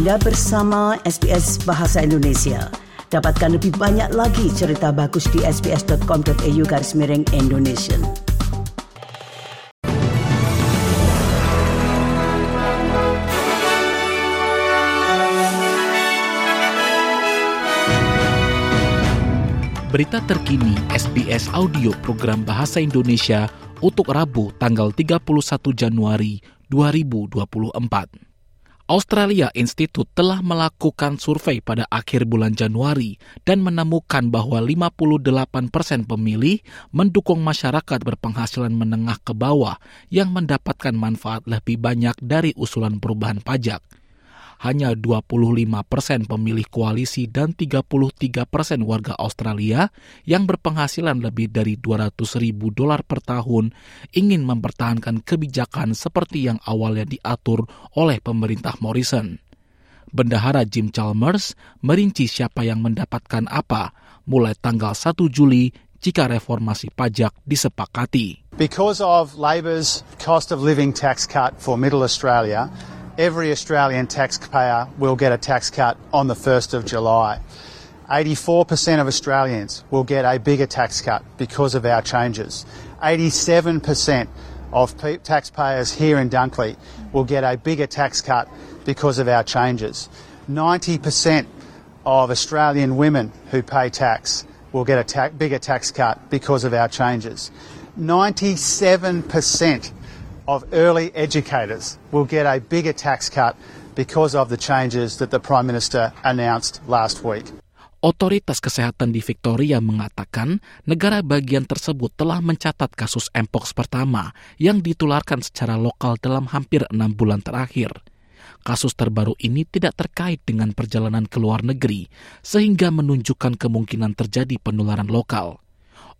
Anda bersama SBS Bahasa Indonesia. Dapatkan lebih banyak lagi cerita bagus di sbs.com.au garis miring Indonesia. Berita terkini SBS Audio Program Bahasa Indonesia untuk Rabu tanggal 31 Januari 2024. Australia Institute telah melakukan survei pada akhir bulan Januari dan menemukan bahwa 58 persen pemilih mendukung masyarakat berpenghasilan menengah ke bawah yang mendapatkan manfaat lebih banyak dari usulan perubahan pajak – hanya 25 persen pemilih koalisi dan 33 persen warga Australia yang berpenghasilan lebih dari 200 ribu dolar per tahun ingin mempertahankan kebijakan seperti yang awalnya diatur oleh pemerintah Morrison. Bendahara Jim Chalmers merinci siapa yang mendapatkan apa mulai tanggal 1 Juli jika reformasi pajak disepakati. Because of Labor's cost of living tax cut for Middle Australia, every Australian taxpayer will get a tax cut on the 1st of July. 84% of Australians will get a bigger tax cut because of our changes. 87% of taxpayers here in Dunkley will get a bigger tax cut because of our changes. 90% of Australian women who pay tax will get a ta- bigger tax cut because of our changes. 97% of early educators will get a bigger tax cut because of the changes that the Prime Minister announced last week. Otoritas kesehatan di Victoria mengatakan negara bagian tersebut telah mencatat kasus mpox pertama yang ditularkan secara lokal dalam hampir enam bulan terakhir. Kasus terbaru ini tidak terkait dengan perjalanan ke luar negeri, sehingga menunjukkan kemungkinan terjadi penularan lokal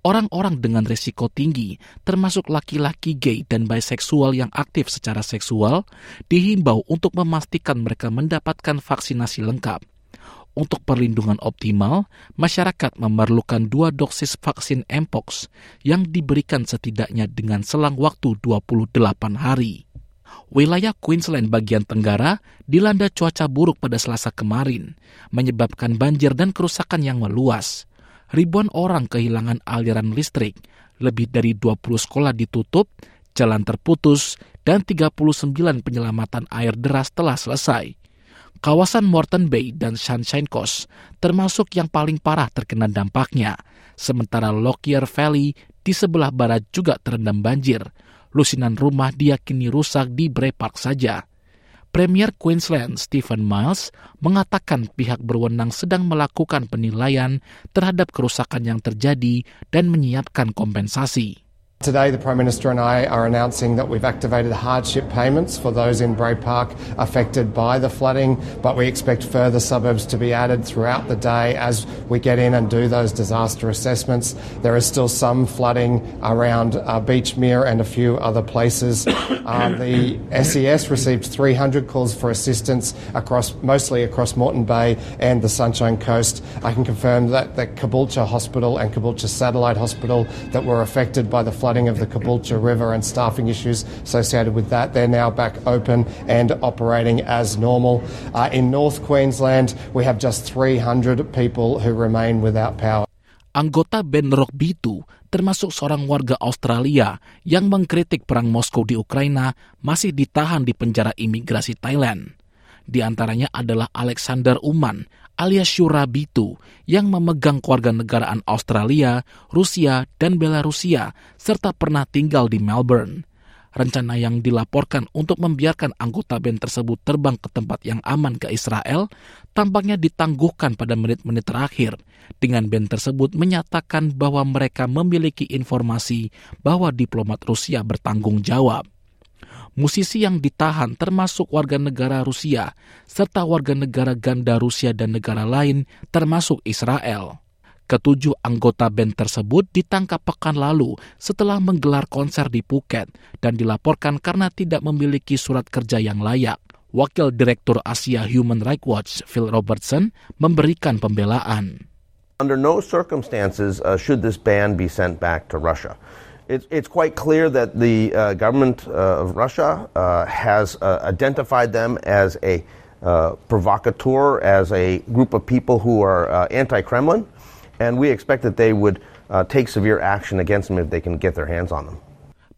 orang-orang dengan risiko tinggi, termasuk laki-laki gay dan biseksual yang aktif secara seksual, dihimbau untuk memastikan mereka mendapatkan vaksinasi lengkap. Untuk perlindungan optimal, masyarakat memerlukan dua dosis vaksin Mpox yang diberikan setidaknya dengan selang waktu 28 hari. Wilayah Queensland bagian tenggara dilanda cuaca buruk pada selasa kemarin, menyebabkan banjir dan kerusakan yang meluas ribuan orang kehilangan aliran listrik, lebih dari 20 sekolah ditutup, jalan terputus, dan 39 penyelamatan air deras telah selesai. Kawasan Morton Bay dan Sunshine Coast termasuk yang paling parah terkena dampaknya, sementara Lockyer Valley di sebelah barat juga terendam banjir. Lusinan rumah diyakini rusak di Bray Park saja. Premier Queensland Stephen Miles mengatakan pihak berwenang sedang melakukan penilaian terhadap kerusakan yang terjadi dan menyiapkan kompensasi. Today, the Prime Minister and I are announcing that we've activated hardship payments for those in Bray Park affected by the flooding, but we expect further suburbs to be added throughout the day as we get in and do those disaster assessments. There is still some flooding around uh, Beachmere and a few other places. Uh, the SES received 300 calls for assistance across, mostly across Moreton Bay and the Sunshine Coast. I can confirm that the Caboolture Hospital and Caboolture Satellite Hospital that were affected by the flooding flooding of the Caboolture River and staffing issues associated with that. They're now back open and operating as normal. Uh, in North Queensland, we have just 300 people who remain without power. Anggota band rock B2, termasuk seorang warga Australia yang mengkritik perang Moskow di Ukraina, masih ditahan di penjara imigrasi Thailand. Di antaranya adalah Alexander Uman alias Shurabitu yang memegang keluarga negaraan Australia, Rusia, dan Belarusia serta pernah tinggal di Melbourne. Rencana yang dilaporkan untuk membiarkan anggota band tersebut terbang ke tempat yang aman ke Israel tampaknya ditangguhkan pada menit-menit terakhir dengan band tersebut menyatakan bahwa mereka memiliki informasi bahwa diplomat Rusia bertanggung jawab musisi yang ditahan termasuk warga negara Rusia, serta warga negara ganda Rusia dan negara lain termasuk Israel. Ketujuh anggota band tersebut ditangkap pekan lalu setelah menggelar konser di Phuket dan dilaporkan karena tidak memiliki surat kerja yang layak. Wakil Direktur Asia Human Rights Watch, Phil Robertson, memberikan pembelaan. Under no circumstances uh, should this ban be sent back to Russia. It's, it's quite clear that the uh, government uh, of Russia uh, has uh, identified them as a uh, provocateur, as a group of people who are uh, anti-Kremlin, and we expect that they would take severe action against them if they can get their hands on them.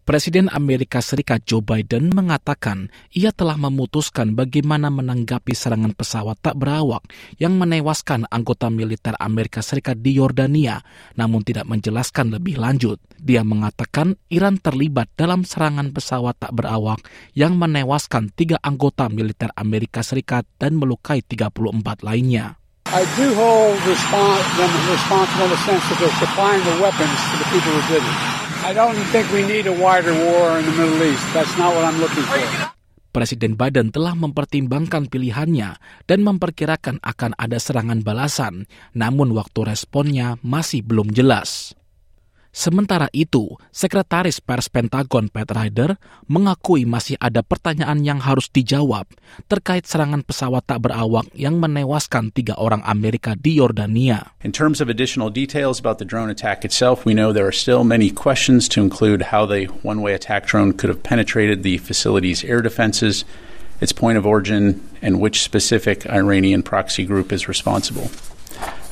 Presiden Amerika Serikat Joe Biden mengatakan ia telah memutuskan bagaimana menanggapi serangan pesawat tak berawak yang menewaskan anggota militer Amerika Serikat di Yordania, namun tidak menjelaskan lebih lanjut. Dia mengatakan Iran terlibat dalam serangan pesawat tak berawak yang menewaskan tiga anggota militer Amerika Serikat dan melukai 34 lainnya. I do hold responsible in the sense that they're supplying the weapons to the people who did it. I don't think we need a wider war in the Middle East. That's not what I'm looking for. Presiden Biden telah mempertimbangkan pilihannya dan memperkirakan akan ada serangan balasan, namun waktu responnya masih belum jelas. Sementara itu, Sekretaris Pers Pentagon Pat Ryder mengakui masih ada pertanyaan yang harus dijawab terkait serangan pesawat tak berawak yang menewaskan tiga orang Amerika di Yordania. In terms of additional details about the drone attack itself, we know there are still many questions to include how the one-way attack drone could have penetrated the facility's air defenses, its point of origin, and which specific Iranian proxy group is responsible.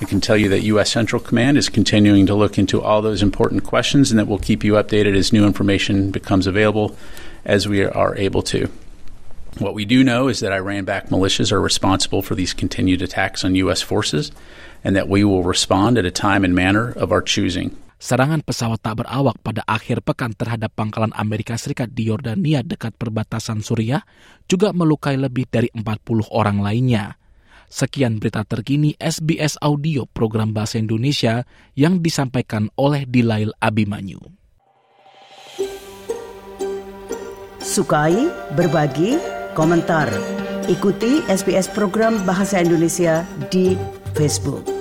I can tell you that U.S. Central Command is continuing to look into all those important questions and that we'll keep you updated as new information becomes available as we are able to. What we do know is that Iran backed militias are responsible for these continued attacks on U.S. forces and that we will respond at a time and manner of our choosing. Serangan pesawat tak berawak pada akhir pekan terhadap pangkalan Amerika Serikat di Yordania dekat perbatasan Suriah juga melukai lebih dari 40 orang lainnya. Sekian berita terkini SBS Audio program Bahasa Indonesia yang disampaikan oleh Dilail Abimanyu. Sukai, berbagi, komentar. Ikuti SBS program Bahasa Indonesia di Facebook.